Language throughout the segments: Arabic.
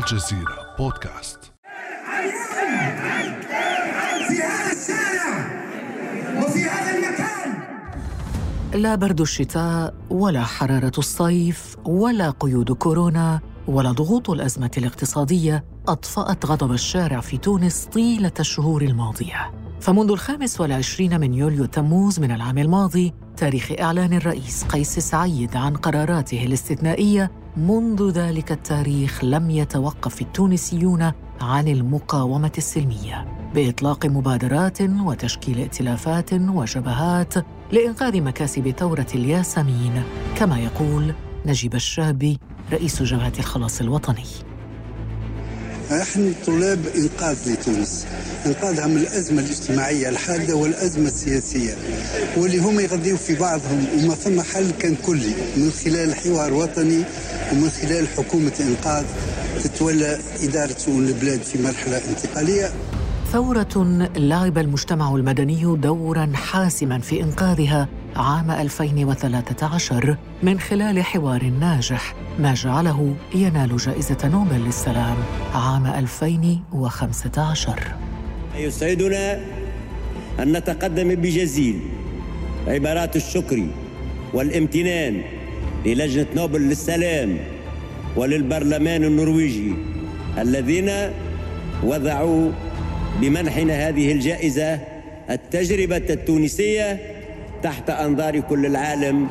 الجزيرة بودكاست. في هذا الشارع وفي هذا المكان لا برد الشتاء ولا حرارة الصيف ولا قيود كورونا ولا ضغوط الأزمة الاقتصادية أطفأت غضب الشارع في تونس طيلة الشهور الماضية. فمنذ الخامس والعشرين من يوليو تموز من العام الماضي تاريخ إعلان الرئيس قيس سعيد عن قراراته الاستثنائية منذ ذلك التاريخ لم يتوقف التونسيون عن المقاومة السلمية بإطلاق مبادرات وتشكيل ائتلافات وجبهات لإنقاذ مكاسب ثورة الياسمين كما يقول نجيب الشابي رئيس جبهة الخلاص الوطني. نحن طلاب إنقاذ لتونس إنقاذها من الأزمة الاجتماعية الحادة والأزمة السياسية واللي هم يغذيوا في بعضهم وما ثم حل كان كلي. من خلال حوار وطني ومن خلال حكومة إنقاذ تتولى إدارة شؤون البلاد في مرحلة انتقالية. ثورة لعب المجتمع المدني دورا حاسما في إنقاذها. عام 2013 من خلال حوار ناجح ما جعله ينال جائزة نوبل للسلام عام 2015 يسعدنا أن نتقدم بجزيل عبارات الشكر والامتنان للجنة نوبل للسلام وللبرلمان النرويجي الذين وضعوا بمنحنا هذه الجائزة التجربة التونسية تحت أنظار كل العالم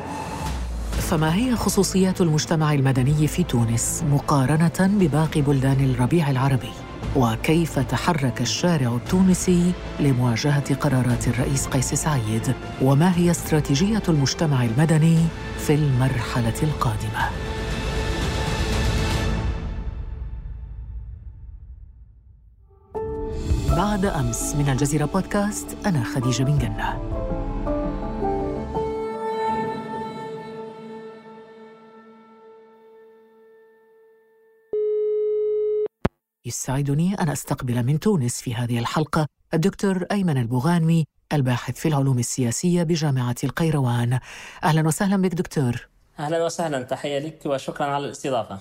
فما هي خصوصيات المجتمع المدني في تونس مقارنة بباقي بلدان الربيع العربي؟ وكيف تحرك الشارع التونسي لمواجهة قرارات الرئيس قيس سعيد؟ وما هي استراتيجية المجتمع المدني في المرحلة القادمة؟ بعد أمس من الجزيرة بودكاست أنا خديجة بن جنة يسعدني أن أستقبل من تونس في هذه الحلقة الدكتور أيمن البوغانمي الباحث في العلوم السياسية بجامعة القيروان. أهلا وسهلا بك دكتور. أهلا وسهلا تحية لك وشكرا على الاستضافة.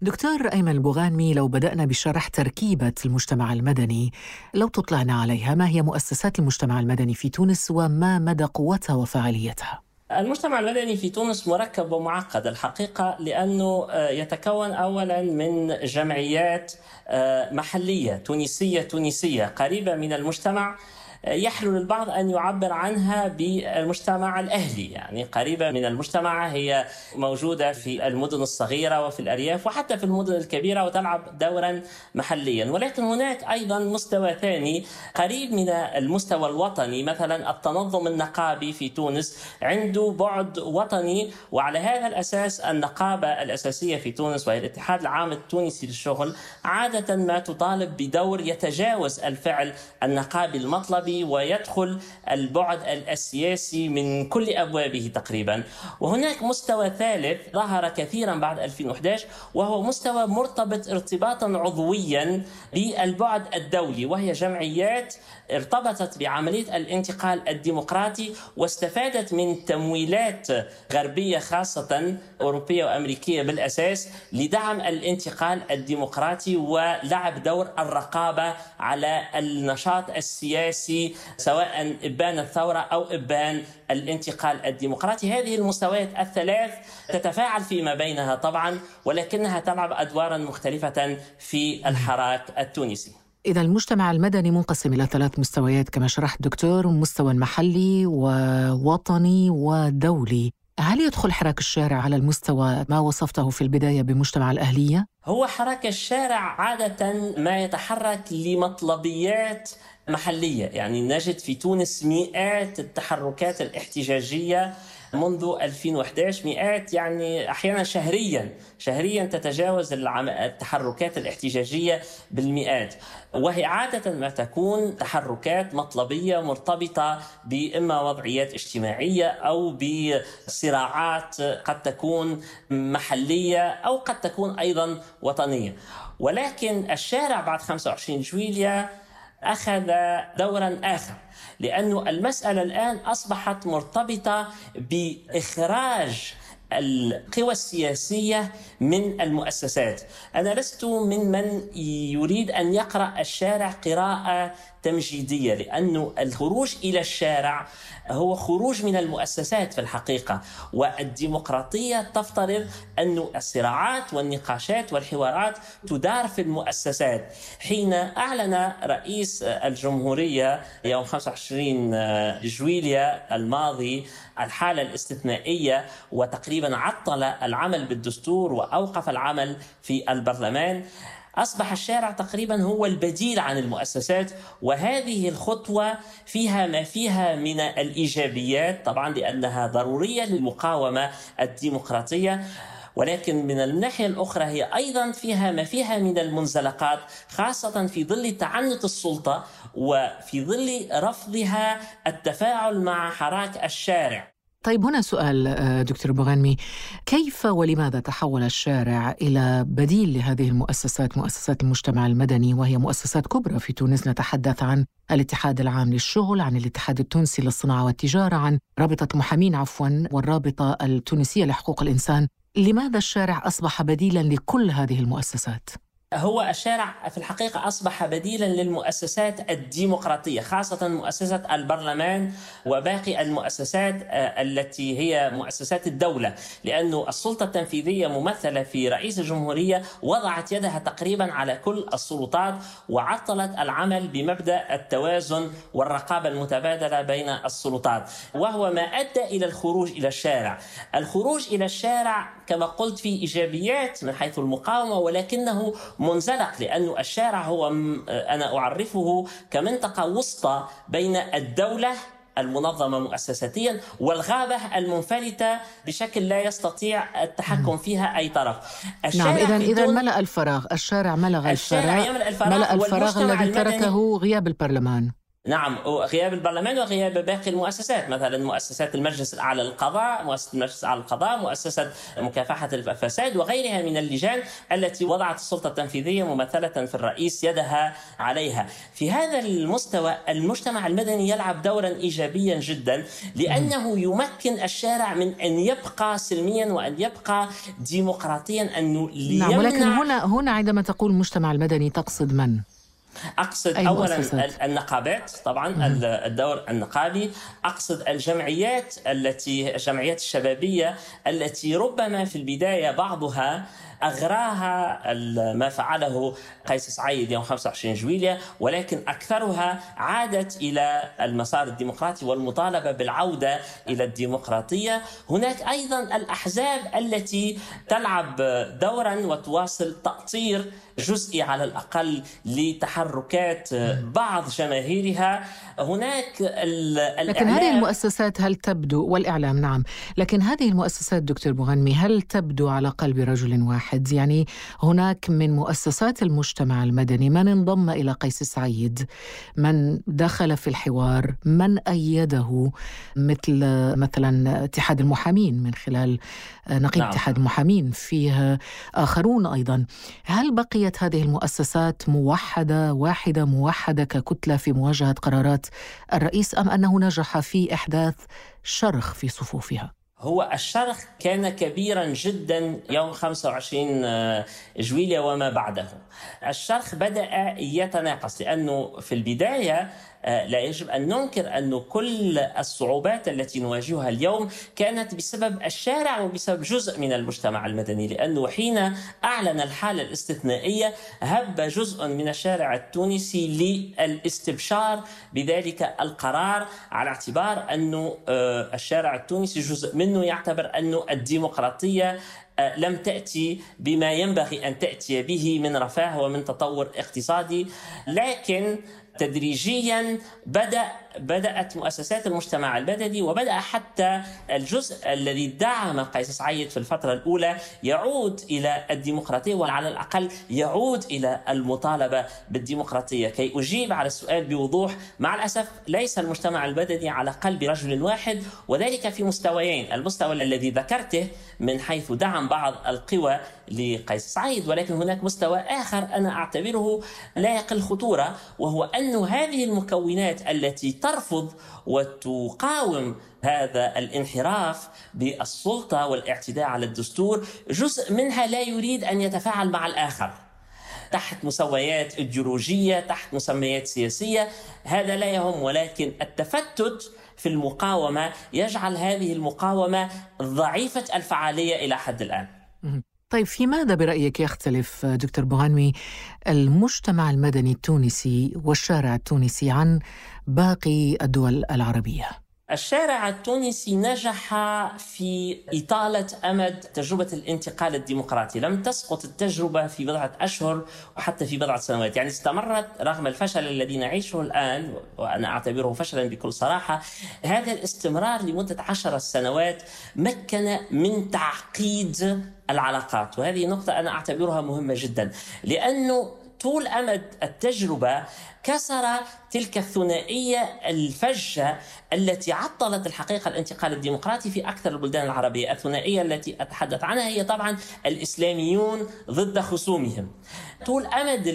دكتور أيمن البوغانمي لو بدأنا بشرح تركيبة المجتمع المدني لو تطلعنا عليها ما هي مؤسسات المجتمع المدني في تونس وما مدى قوتها وفعاليتها؟ المجتمع المدني في تونس مركب ومعقد الحقيقة لأنه يتكون أولا من جمعيات محلية تونسية تونسية قريبة من المجتمع يحلو للبعض أن يعبر عنها بالمجتمع الأهلي. يعني قريبة من المجتمع هي موجودة في المدن الصغيرة وفي الأرياف وحتى في المدن الكبيرة وتلعب دورا محليا. ولكن هناك أيضا مستوى ثاني قريب من المستوى الوطني مثلا التنظم النقابي في تونس. عنده بعد وطني وعلى هذا الأساس النقابة الأساسية في تونس وهي الاتحاد العام التونسي للشغل عادة ما تطالب بدور يتجاوز الفعل النقابي المطلبي ويدخل البعد السياسي من كل أبوابه تقريبا. وهناك مستوى ثالث ظهر كثيرا بعد 2011 وهو مستوى مرتبط ارتباطا عضويا بالبعد الدولي وهي جمعيات ارتبطت بعملية الانتقال الديمقراطي واستفادت من تمويلات غربية خاصة أوروبية وأمريكية بالأساس لدعم الانتقال الديمقراطي ولعب دور الرقابة على النشاط السياسي سواء إبان الثورة أو إبان الانتقال الديمقراطي. هذه المستويات الثلاث تتفاعل فيما بينها طبعا ولكنها تلعب أدوارا مختلفة في الحراك التونسي. إذا المجتمع المدني منقسم إلى ثلاث مستويات كما شرحت دكتور مستوى محلي ووطني ودولي. هل يدخل حراك الشارع على المستوى ما وصفته في البداية بمجتمع الأهلية؟ هو حراك الشارع عادة ما يتحرك لمطلبيات محلية. يعني نجد في تونس مئات التحركات الاحتجاجية منذ 2011 مئات يعني أحيانا شهريا شهريا تتجاوز التحركات الاحتجاجية بالمئات. وهي عادة ما تكون تحركات مطلبية مرتبطة بإما وضعيات اجتماعية أو بصراعات قد تكون محلية أو قد تكون أيضا وطنية. ولكن الشارع بعد 25 جويليا أخذ دورا آخر لأن المسألة الآن أصبحت مرتبطة بإخراج القوى السياسية من المؤسسات. أنا لست من من يريد أن يقرأ الشارع قراءة تمجيديه لأنه الخروج إلى الشارع هو خروج من المؤسسات في الحقيقة. والديمقراطية تفترض أن الصراعات والنقاشات والحوارات تدار في المؤسسات. حين أعلن رئيس الجمهورية يوم 25 جويليا الماضي الحالة الاستثنائية وتقريبا عطل العمل بالدستور وأوقف العمل في البرلمان أصبح الشارع تقريبا هو البديل عن المؤسسات وهذه الخطوة فيها ما فيها من الإيجابيات طبعا لأنها ضرورية للمقاومة الديمقراطية. ولكن من الناحية الأخرى هي أيضا فيها ما فيها من المنزلقات خاصة في ظل تعنت السلطة وفي ظل رفضها التفاعل مع حراك الشارع. طيب هنا سؤال آه، دكتور بوغانمي كيف ولماذا تحول الشارع إلى بديل لهذه المؤسسات مؤسسات المجتمع المدني وهي مؤسسات كبرى في تونس؟ نتحدث عن الاتحاد العام للشغل عن الاتحاد التونسي للصناعة والتجارة عن رابطة محامين عفوا والرابطة التونسية لحقوق الإنسان. لماذا الشارع أصبح بديلا لكل هذه المؤسسات؟ هو الشارع في الحقيقة أصبح بديلا للمؤسسات الديمقراطية خاصة مؤسسة البرلمان وباقي المؤسسات آه، التي هي مؤسسات الدولة لأن السلطة التنفيذية ممثلة في رئيس الجمهورية وضعت يدها تقريبا على كل السلطات وعطلت العمل بمبدأ التوازن والرقابة المتبادلة بين السلطات وهو ما أدى إلى الخروج إلى الشارع. الخروج إلى الشارع كما قلت فيه إيجابيات من حيث المقاومة ولكنه منزلق لأن الشارع هو أنا أعرفه كمنطقة وسطى بين الدولة المنظمة مؤسساتيا والغابة المنفلتة بشكل لا يستطيع التحكم فيها أي طرف. نعم إذا إذا ملأ الفراغ الشارع ملأ الفراغ ملأ الفراغ الذي تركه غياب البرلمان. نعم غياب البرلمان وغياب باقي المؤسسات مثلا مؤسسات المجلس الأعلى للقضاء مؤسسة المجلس الأعلى للقضاء مؤسسة مكافحة الفساد وغيرها من اللجان التي وضعت السلطة التنفيذية ممثلة في الرئيس يدها عليها. في هذا المستوى المجتمع المدني يلعب دورا ايجابيا جدا لأنه يمكن الشارع من أن يبقى سلميا وأن يبقى ديمقراطيا أنه نعم ولكن هنا هنا عندما تقول المجتمع المدني تقصد من؟ أقصد أي اولا مؤسسات. النقابات طبعا مم. الدور النقابي أقصد الجمعيات التي الجمعيات الشبابية التي ربما في البداية بعضها أغراها ما فعله قيس سعيد يوم 25 جويليا ولكن أكثرها عادت إلى المسار الديمقراطي والمطالبة بالعودة إلى الديمقراطية، هناك أيضا الأحزاب التي تلعب دورا وتواصل تأطير جزئي على الأقل لتحركات بعض جماهيرها. هناك لكن هذه المؤسسات هل تبدو؟ والإعلام نعم. لكن هذه المؤسسات دكتور مغنمي هل تبدو على قلب رجل واحد؟ يعني هناك من مؤسسات المجتمع المدني من انضم إلى قيس سعيد؟ من دخل في الحوار؟ من أيده مثل مثلا اتحاد المحامين من خلال نقيب نعم. اتحاد المحامين فيه آخرون أيضا. هل بقي بقيت هذه المؤسسات موحدة واحدة موحدة ككتلة في مواجهة قرارات الرئيس أم أنه نجح في إحداث شرخ في صفوفها؟ هو الشرخ كان كبيرا جدا يوم 25 آه، جويليا وما بعده الشرخ بدأ يتناقص لأنه في البداية لا يجب أن ننكر أن كل الصعوبات التي نواجهها اليوم كانت بسبب الشارع وبسبب جزء من المجتمع المدني لأنه حين أعلن الحالة الاستثنائية هب جزء من الشارع التونسي للاستبشار بذلك القرار على اعتبار انه آه، الشارع التونسي جزء منه يعتبر انه الديمقراطية آه، لم تأتي بما ينبغي أن تأتي به من رفاه ومن تطور اقتصادي. لكن تدريجيا بدأ بدأت مؤسسات المجتمع المدني وبدأ حتى الجزء الذي دعم قيس سعيد في الفترة الأولى يعود إلى الديمقراطية وعلى الأقل يعود إلى المطالبة بالديمقراطية. كي أجيب على السؤال بوضوح مع الأسف ليس المجتمع المدني على قلب رجل واحد وذلك في مستويين. المستوى الذي ذكرته من حيث دعم بعض القوى لقيس سعيد ولكن هناك مستوى آخر أنا أعتبره لا يقل خطورة وهو أن هذه المكونات التي ترفض وتقاوم هذا الانحراف بالسلطة والاعتداء على الدستور جزء منها لا يريد أن يتفاعل مع الآخر. تحت مسويات إيديولوجية تحت مسميات سياسية هذا لا يهم ولكن التفتت في المقاومة يجعل هذه المقاومة ضعيفة الفعالية إلى حد الآن. طيب في ماذا برأيك يختلف دكتور بوغانوي المجتمع المدني التونسي والشارع التونسي عن باقي الدول العربية؟ الشارع التونسي نجح في إطالة أمد تجربة الانتقال الديمقراطي. لم تسقط التجربة في بضعة أشهر وحتى في بضعة سنوات. يعني استمرت رغم الفشل الذي نعيشه الآن وأنا أعتبره فشلا بكل صراحة هذا الاستمرار لمدة عشر سنوات مكن من تعقيد العلاقات. وهذه نقطة أنا أعتبرها مهمة جدا لأنه طول أمد التجربة كسر تلك الثنائية الفجة التي عطلت الحقيقة الانتقال الديمقراطي في أكثر البلدان العربية. الثنائية التي أتحدث عنها هي طبعا الإسلاميون ضد خصومهم. طول أمد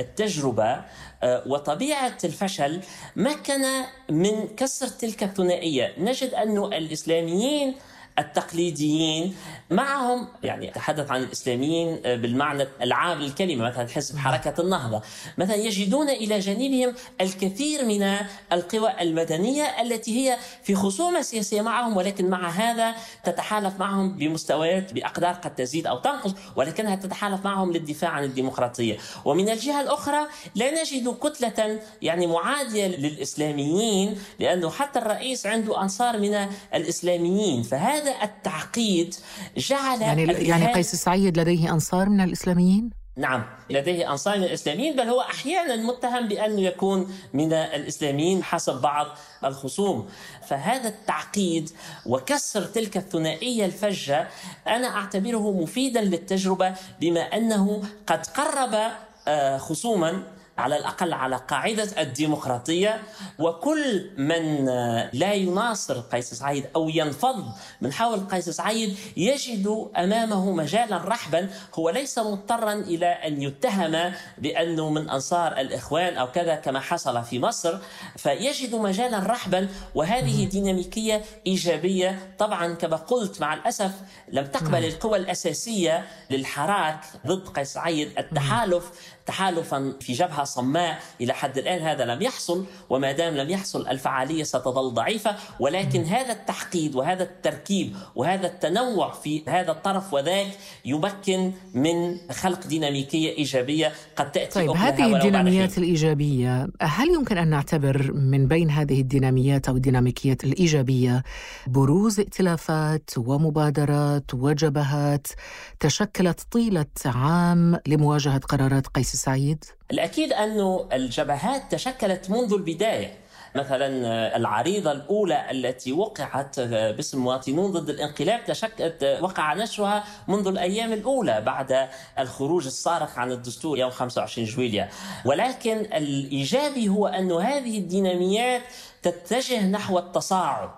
التجربة آه، وطبيعة الفشل مكن من كسر تلك الثنائية. نجد أن الإسلاميين التقليديين معهم يعني تحدث عن الإسلاميين بالمعنى العام للكلمة مثلا حزب حركة النهضة. مثلا يجدون إلى جانبهم الكثير من القوى المدنية التي هي في خصومة سياسية معهم ولكن مع هذا تتحالف معهم بمستويات بأقدار قد تزيد أو تنقص ولكنها تتحالف معهم للدفاع عن الديمقراطية. ومن الجهة الأخرى لا نجد كتلة يعني معادية للإسلاميين لأنه حتى الرئيس عنده أنصار من الإسلاميين. فهذا هذا التعقيد جعل يعني يعني قيس سعيد لديه أنصار من الإسلاميين؟ نعم لديه أنصار من الإسلاميين بل هو أحيانا متهم بأنه يكون من الإسلاميين حسب بعض الخصوم فهذا التعقيد وكسر تلك الثنائية الفجة أنا أعتبره مفيدا للتجربة بما أنه قد قرب آه، خصوما على الأقل على قاعدة الديمقراطية وكل من لا يناصر قيس سعيد أو ينفض من حول قيس سعيد يجد أمامه مجالا رحبا هو ليس مضطرا إلى أن يتهم بأنه من أنصار الإخوان أو كذا كما حصل في مصر فيجد مجالا رحبا وهذه ديناميكية إيجابية. طبعا كما قلت مع الأسف لم تقبل القوى الأساسية للحراك ضد قيس سعيد التحالف تحالفا في جبهة صماء إلى حد الآن هذا لم يحصل وما دام لم يحصل الفعالية ستظل ضعيفة. ولكن هذا التحقيد وهذا التركيب وهذا التنوع في هذا الطرف وذاك يمكن من خلق ديناميكية إيجابية قد تأتي طيب هذه الديناميات الإيجابية هل يمكن أن نعتبر من بين هذه الديناميات أو الديناميكيات الإيجابية بروز ائتلافات ومبادرات وجبهات تشكلت طيلة عام لمواجهة قرارات قيس سعيد؟ الأكيد أن الجبهات تشكلت منذ البداية. مثلا العريضة الأولى التي وقعت باسم مواطنون ضد الانقلاب تشكلت وقع نشرها منذ الأيام الأولى بعد الخروج الصارخ عن الدستور يوم 25 جويليا ولكن الإيجابي هو أن هذه الديناميات تتجه نحو التصاعد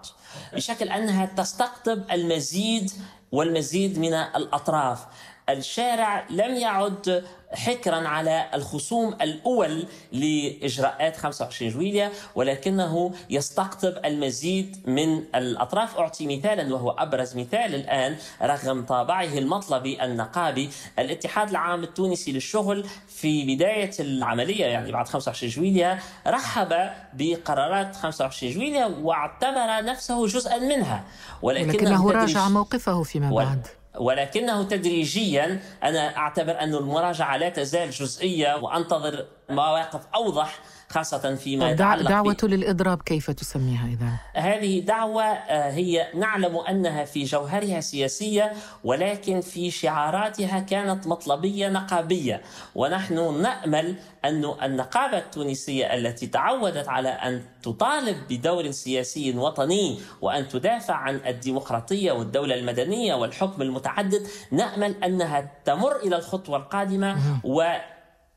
بشكل أنها تستقطب المزيد والمزيد من الأطراف. الشارع لم يعد حكرا على الخصوم الأول لإجراءات 25 جويليا ولكنه يستقطب المزيد من الأطراف. أعطي مثالا وهو أبرز مثال الآن رغم طابعه المطلبي النقابي الاتحاد العام التونسي للشغل. في بداية العملية يعني بعد 25 جويليا رحب بقرارات 25 جويليا واعتبر نفسه جزءا منها ولكنه, ولكنه راجع موقفه فيما بعد. ولكنه تدريجيا أنا أعتبر أن المراجعة لا تزال جزئية وأنتظر مواقف أوضح خاصة فيما يتعلق دعوة للإضراب كيف تسميها إذا؟ هذه دعوة آه، هي نعلم أنها في جوهرها سياسية ولكن في شعاراتها كانت مطلبية نقابية ونحن نأمل أن النقابة التونسية التي تعودت على أن تطالب بدور سياسي وطني وأن تدافع عن الديمقراطية والدولة المدنية والحكم المتعدد نأمل أنها تمر إلى الخطوة القادمة و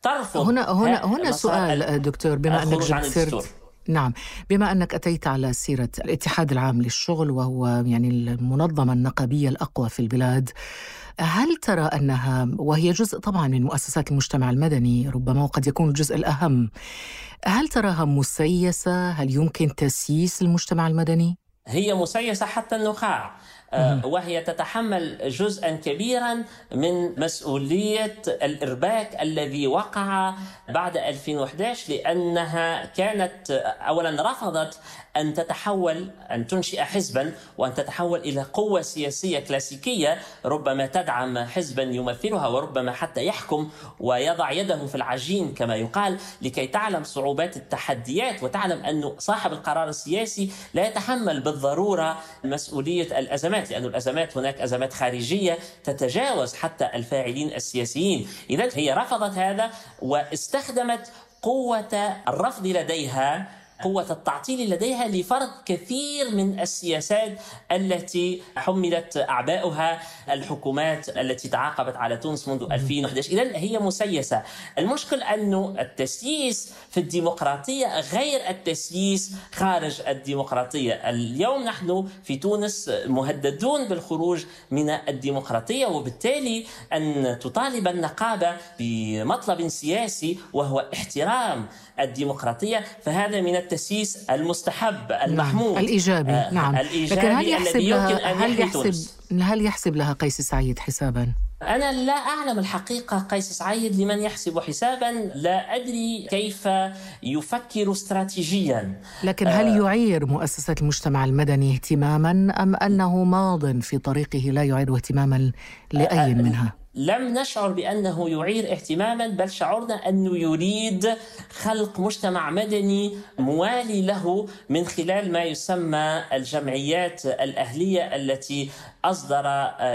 ترفض هنا هنا هنا سؤال دكتور بما أنك جبت نعم بما أنك أتيت على سيرة الاتحاد العام للشغل وهو يعني المنظمة النقابية الأقوى في البلاد هل ترى أنها وهي جزء طبعا من مؤسسات المجتمع المدني ربما وقد يكون الجزء الأهم هل تراها مسيسة؟ هل يمكن تسييس المجتمع المدني؟ هي مسيسة حتى النخاع وهي تتحمل جزءا كبيرا من مسؤولية الإرباك الذي وقع بعد 2011 لأنها كانت أولا رفضت أن تتحول أن تنشئ حزبا وأن تتحول إلى قوة سياسية كلاسيكية ربما تدعم حزبا يمثلها وربما حتى يحكم ويضع يده في العجين كما يقال لكي تعلم صعوبات التحديات وتعلم أن صاحب القرار السياسي لا يتحمل بالضرورة مسؤولية الأزمات. لأن الأزمات هناك أزمات خارجية تتجاوز حتى الفاعلين السياسيين. إذا هي رفضت هذا واستخدمت قوة الرفض لديها قوة التعطيل لديها لفرض كثير من السياسات التي حملت أعباؤها الحكومات التي تعاقبت على تونس منذ 2011 إذا هي مسيسة. المشكل أنه التسييس في الديمقراطية غير التسييس خارج الديمقراطية. اليوم نحن في تونس مهددون بالخروج من الديمقراطية وبالتالي أن تطالب النقابة بمطلب سياسي وهو احترام الديمقراطية فهذا من التسييس المستحب المحمود نعم. الإيجابي آه نعم الإيجابي لكن هل يحسب الذي يمكن لها أن هل يحسب تونس. هل يحسب لها قيس سعيد حسابا؟ أنا لا أعلم الحقيقة قيس سعيد لمن يحسب حسابا لا أدري كيف يفكر استراتيجيا لكن هل يعير مؤسسة المجتمع المدني اهتماما أم أنه ماض في طريقه لا يعير اهتماما لأي منها؟ لم نشعر بأنه يعير اهتماما بل شعرنا أنه يريد خلق مجتمع مدني موالي له من خلال ما يسمى الجمعيات الأهلية التي أصدر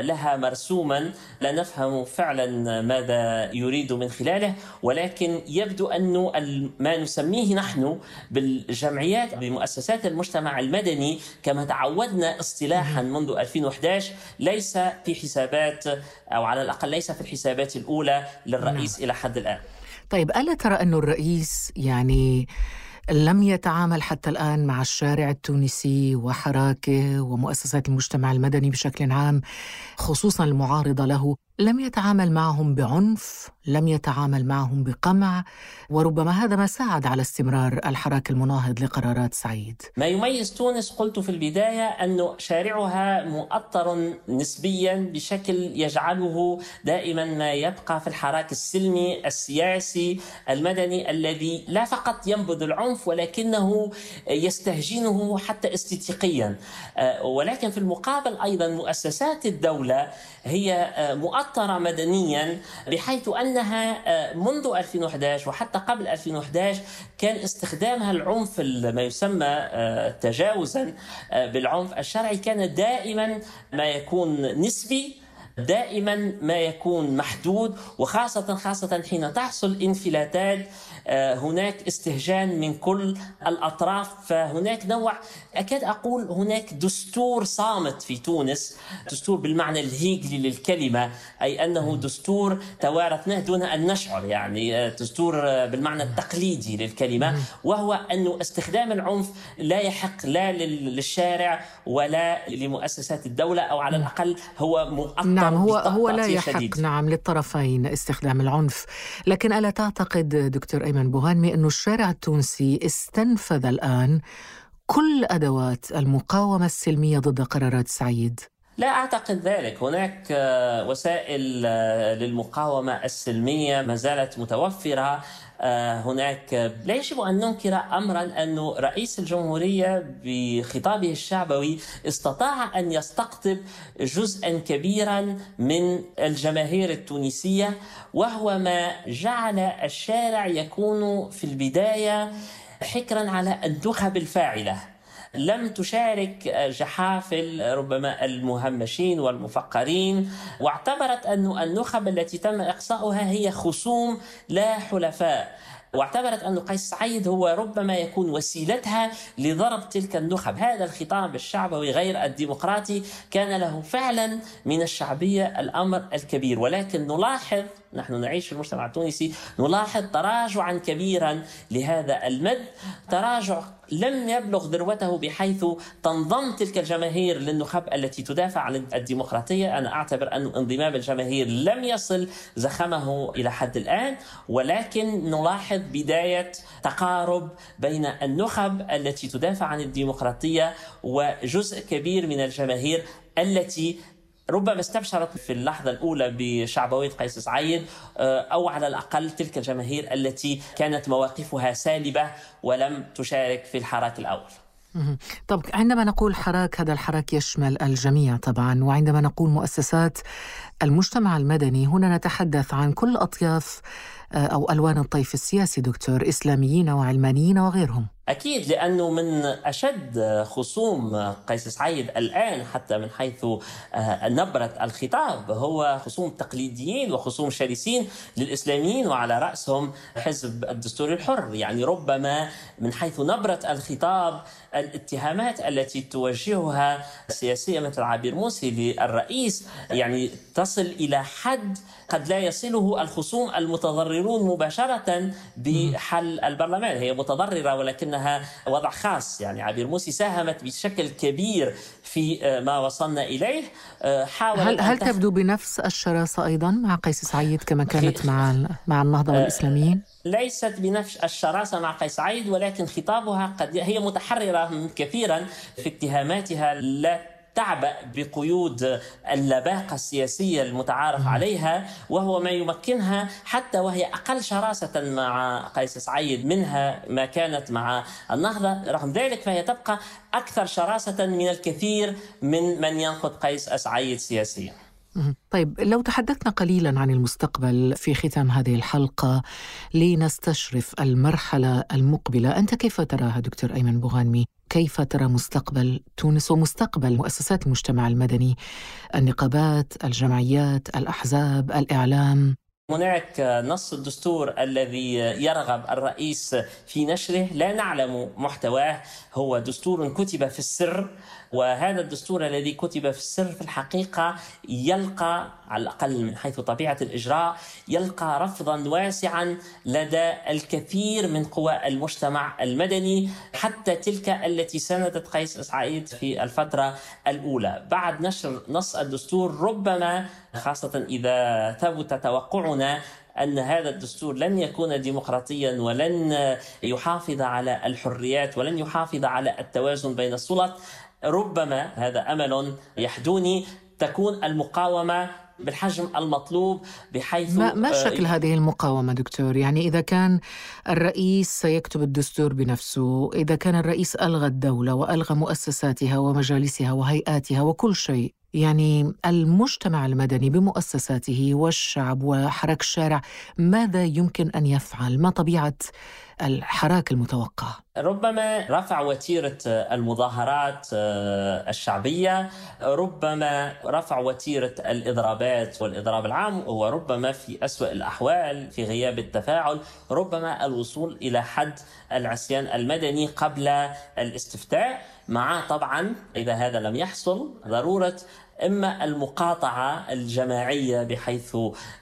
لها مرسوما لا نفهم فعلا ماذا يريد من خلاله ولكن يبدو أنه ما نسميه نحن بالجمعيات بمؤسسات المجتمع المدني كما تعودنا اصطلاحا منذ 2011 ليس في حسابات أو على الأقل ليس في الحسابات الأولى للرئيس إلى حد الآن. طيب ألا ترى أن الرئيس يعني لم يتعامل حتى الآن مع الشارع التونسي وحراكه ومؤسسات المجتمع المدني بشكل عام خصوصا المعارضة له. لم يتعامل معهم بعنف لم يتعامل معهم بقمع وربما هذا ما ساعد على استمرار الحراك المناهض لقرارات سعيد. ما يميز تونس قلت في البداية أن شارعها مؤطر نسبيا بشكل يجعله دائما ما يبقى في الحراك السلمي السياسي المدني الذي لا فقط ينبذ العنف ولكنه يستهجنه حتى استيقيا ولكن في المقابل أيضا مؤسسات الدولة هي مؤطرة مدنيا بحيث أنها منذ 2011 وحتى قبل 2011 كان استخدامها العنف ما يسمى تجاوزا بالعنف الشرعي. كان دائما ما يكون نسبي دائما ما يكون محدود وخاصة خاصة حين تحصل انفلاتات هناك استهجان من كل الأطراف فهناك نوع أكاد أقول هناك دستور صامت في تونس دستور بالمعنى الهيجلي للكلمة أي أنه دستور توارثناه دون أن نشعر يعني دستور بالمعنى التقليدي للكلمة وهو أنه استخدام العنف لا يحق لا للشارع ولا لمؤسسات الدولة أو على الأقل هو مؤطر نعم هو هو لا يحق شديد. نعم للطرفين استخدام العنف. لكن ألا تعتقد دكتور أيمن بوهانمي أن الشارع التونسي استنفذ الآن كل أدوات المقاومة السلمية ضد قرارات سعيد. لا أعتقد ذلك. هناك وسائل للمقاومة السلمية ما زالت متوفرة. هناك. لا يجب أن ننكر أمرا أن رئيس الجمهورية بخطابه الشعبوي استطاع أن يستقطب جزءا كبيرا من الجماهير التونسية وهو ما جعل الشارع يكون في البداية حكرا على النخب الفاعلة. لم تشارك جحافل ربما المهمشين والمفقرين واعتبرت أن النخب التي تم إقصاؤها هي خصوم لا حلفاء. واعتبرت أن قيس سعيد هو ربما يكون وسيلتها لضرب تلك النخب. هذا الخطاب الشعبوي غير الديمقراطي كان له فعلا من الشعبية الأمر الكبير. ولكن نلاحظ نحن نعيش في المجتمع التونسي نلاحظ تراجعا كبيرا لهذا المد. تراجع لم يبلغ ذروته بحيث تنضم تلك الجماهير للنخب التي تدافع عن الديمقراطية، أنا أعتبر أن انضمام الجماهير لم يصل زخمه إلى حد الآن، ولكن نلاحظ بداية تقارب بين النخب التي تدافع عن الديمقراطية وجزء كبير من الجماهير التي ربما استبشرت في اللحظة الأولى بشعبوية قيس سعيد آه، أو على الأقل تلك الجماهير التي كانت مواقفها سالبة ولم تشارك في الحراك الأول. طب عندما نقول حراك هذا الحراك يشمل الجميع طبعا وعندما نقول مؤسسات المجتمع المدني هنا نتحدث عن كل أطياف آه، أو ألوان الطيف السياسي دكتور إسلاميين وعلمانيين وغيرهم. أكيد لأنه من أشد خصوم قيس سعيد الآن حتى من حيث آه، نبرة الخطاب. هو خصوم تقليديين وخصوم شرسين للإسلاميين وعلى رأسهم حزب الدستور الحر. يعني ربما من حيث نبرة الخطاب الاتهامات التي توجهها سياسية مثل عبير موسي للرئيس يعني تصل إلى حد قد لا يصله الخصوم المتضررون مباشرة بحل البرلمان. هي متضررة ولكنها وضع خاص يعني عبير موسي ساهمت بشكل كبير في آه، ما وصلنا إليه آه، حاول هل, هل تبدو بنفس الشراسة أيضا مع قيس سعيد كما كانت مع مع النهضة والإسلاميين؟ ليست بنفس الشراسة مع قيس سعيد ولكن خطابها قد هي متحررة كثيرا في اتهاماتها لا تعبأ بقيود اللباقة السياسية المتعارف عليها وهو ما يمكنها حتى وهي أقل شراسة مع قيس سعيد منها ما كانت مع النهضة. رغم ذلك فهي تبقى أكثر شراسة من الكثير من من ينقد قيس سعيد سياسيا. طيب لو تحدثنا قليلا عن المستقبل في ختام هذه الحلقة لنستشرف المرحلة المقبلة. أنت كيف تراها دكتور أيمن بوغانمي؟ كيف ترى مستقبل تونس ومستقبل مؤسسات المجتمع المدني؟ النقابات الجمعيات الأحزاب الإعلام. هناك نص الدستور الذي يرغب الرئيس في نشره لا نعلم محتواه. هو دستور كتب في السر. وهذا الدستور الذي كتب في السر في الحقيقة يلقى على الأقل من حيث طبيعة الإجراء يلقى رفضا واسعا لدى الكثير من قوى المجتمع المدني حتى تلك التي ساندت قيس سعيد في الفترة الأولى. بعد نشر نص الدستور ربما خاصة إذا ثبت توقعنا أن هذا الدستور لن يكون ديمقراطيا ولن يحافظ على الحريات ولن يحافظ على التوازن بين السلط ربما هذا أمل يحدوني تكون المقاومة بالحجم المطلوب بحيث ما, ما آه، شكل هذه المقاومة دكتور؟ يعني إذا كان الرئيس سيكتب الدستور بنفسه إذا كان الرئيس ألغى الدولة وألغى مؤسساتها ومجالسها وهيئاتها وكل شيء يعني المجتمع المدني بمؤسساته والشعب وحرك الشارع ماذا يمكن أن يفعل؟ ما طبيعة الحراك المتوقع؟ ربما رفع وتيرة المظاهرات آه، الشعبية، ربما رفع وتيرة الإضرابات والإضراب العام وربما في اسوء الأحوال في غياب التفاعل، ربما الوصول إلى حد العصيان المدني قبل الاستفتاء مع طبعا إذا هذا لم يحصل ضرورة إما المقاطعة الجماعية بحيث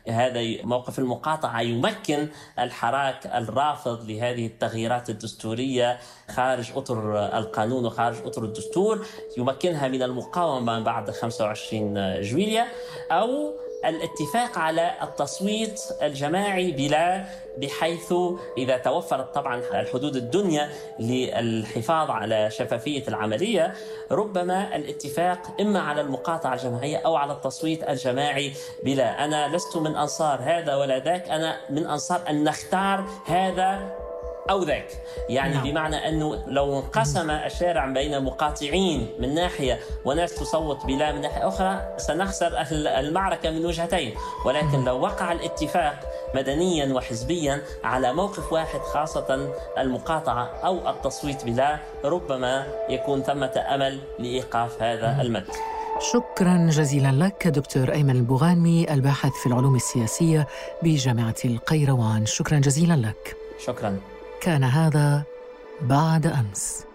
هذا موقف المقاطعة يمكن الحراك الرافض لهذه التغييرات الدستورية. خارج أطر القانون وخارج أطر الدستور يمكنها من المقاومة بعد 25 جويليا أو الاتفاق على التصويت الجماعي بلا بحيث إذا توفرت طبعا الحدود الدنيا للحفاظ على شفافية العملية ربما الاتفاق إما على المقاطعة الجماعية أو على التصويت الجماعي بلا. أنا لست من أنصار هذا ولا ذاك. أنا من أنصار أن نختار هذا أو ذاك. يعني نعم. بمعنى أنه لو انقسم الشارع بين مقاطعين من ناحية وناس تصوت بلا من ناحية أخرى سنخسر المعركة من وجهتين. ولكن لو وقع الاتفاق مدنيا وحزبيا على موقف واحد خاصة المقاطعة أو التصويت بلا ربما يكون ثمة أمل لإيقاف هذا المد. شكرا جزيلا لك دكتور أيمن البغانمي الباحث في العلوم السياسية بجامعة القيروان. شكرا جزيلا لك. شكرا. كان هذا بعد أمس.